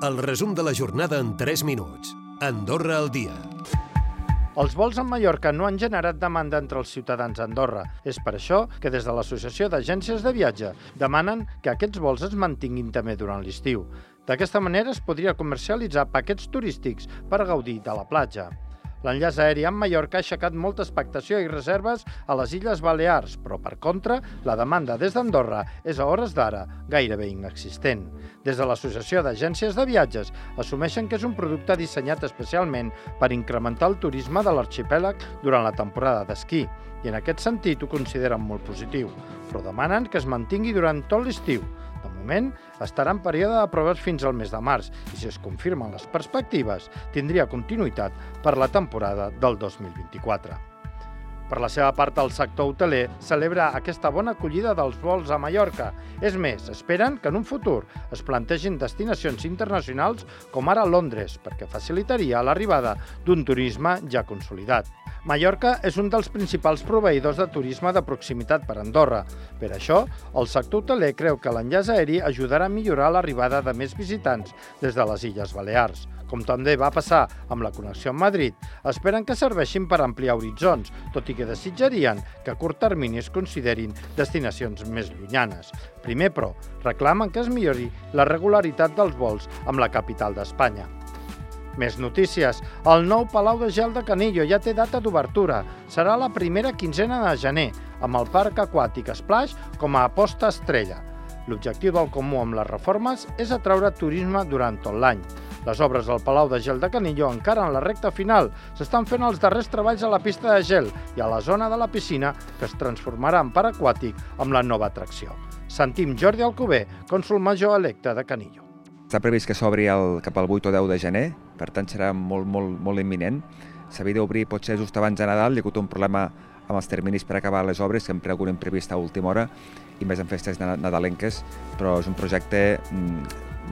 El resum de la jornada en 3 minuts. Andorra al dia. Els vols a Mallorca no han generat demanda entre els ciutadans d'Andorra. És per això que des de l'Associació d'Agències de Viatge demanen que aquests vols es mantinguin també durant l'estiu. D'aquesta manera es podria comercialitzar paquets turístics per gaudir de la platja. L'enllaç aeri amb Mallorca ha aixecat molta expectació i reserves a les Illes Balears, però, per contra, la demanda des d'Andorra és a hores d'ara gairebé inexistent. Des de l'Associació d'Agències de Viatges assumeixen que és un producte dissenyat especialment per incrementar el turisme de l'arxipèlag durant la temporada d'esquí i en aquest sentit ho consideren molt positiu, però demanen que es mantingui durant tot l'estiu. Moment, estarà en període de proves fins al mes de març i, si es confirmen les perspectives, tindria continuïtat per la temporada del 2024. Per la seva part, el sector hoteler celebra aquesta bona acollida dels vols a Mallorca. És més, esperen que en un futur es plantegin destinacions internacionals com ara Londres, perquè facilitaria l'arribada d'un turisme ja consolidat. Mallorca és un dels principals proveïdors de turisme de proximitat per Andorra. Per això, el sector hoteler creu que l'enllaç aeri ajudarà a millorar l'arribada de més visitants des de les Illes Balears. Com també va passar amb la connexió amb Madrid, esperen que serveixin per ampliar horitzons, tot i que desitjarien que a curt termini es considerin destinacions més llunyanes. Primer, però, reclamen que es millori la regularitat dels vols amb la capital d'Espanya. Més notícies. El nou Palau de Gel de Canillo ja té data d'obertura. Serà la primera quinzena de gener, amb el parc aquàtic Splash com a aposta estrella. L'objectiu del comú amb les reformes és atraure turisme durant tot l'any. Les obres del Palau de Gel de Canillo encara en la recta final. S'estan fent els darrers treballs a la pista de gel i a la zona de la piscina, que es transformarà en parc aquàtic amb la nova atracció. Sentim Jordi Alcover, cònsul major electe de Canillo. Està previst que s'obri cap al 8 o 10 de gener, per tant serà molt, molt, molt imminent. S'havia d'obrir potser just abans de Nadal, hi ha hagut un problema amb els terminis per acabar les obres, sempre algun imprevist a última hora, i més en festes nadalenques, però és un projecte mm,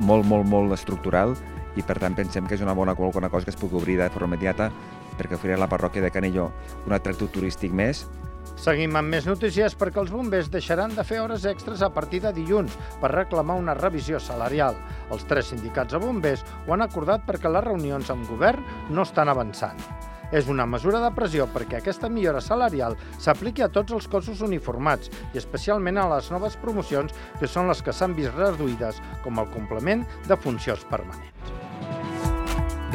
molt, molt, molt estructural i per tant pensem que és una bona alguna cosa que es pugui obrir de forma immediata perquè oferirà a la parròquia de Canillo un atractiu turístic més Seguim amb més notícies perquè els bombers deixaran de fer hores extres a partir de dilluns per reclamar una revisió salarial. Els tres sindicats de bombers ho han acordat perquè les reunions amb govern no estan avançant. És una mesura de pressió perquè aquesta millora salarial s'apliqui a tots els cossos uniformats i especialment a les noves promocions que són les que s'han vist reduïdes com el complement de funcions permanents.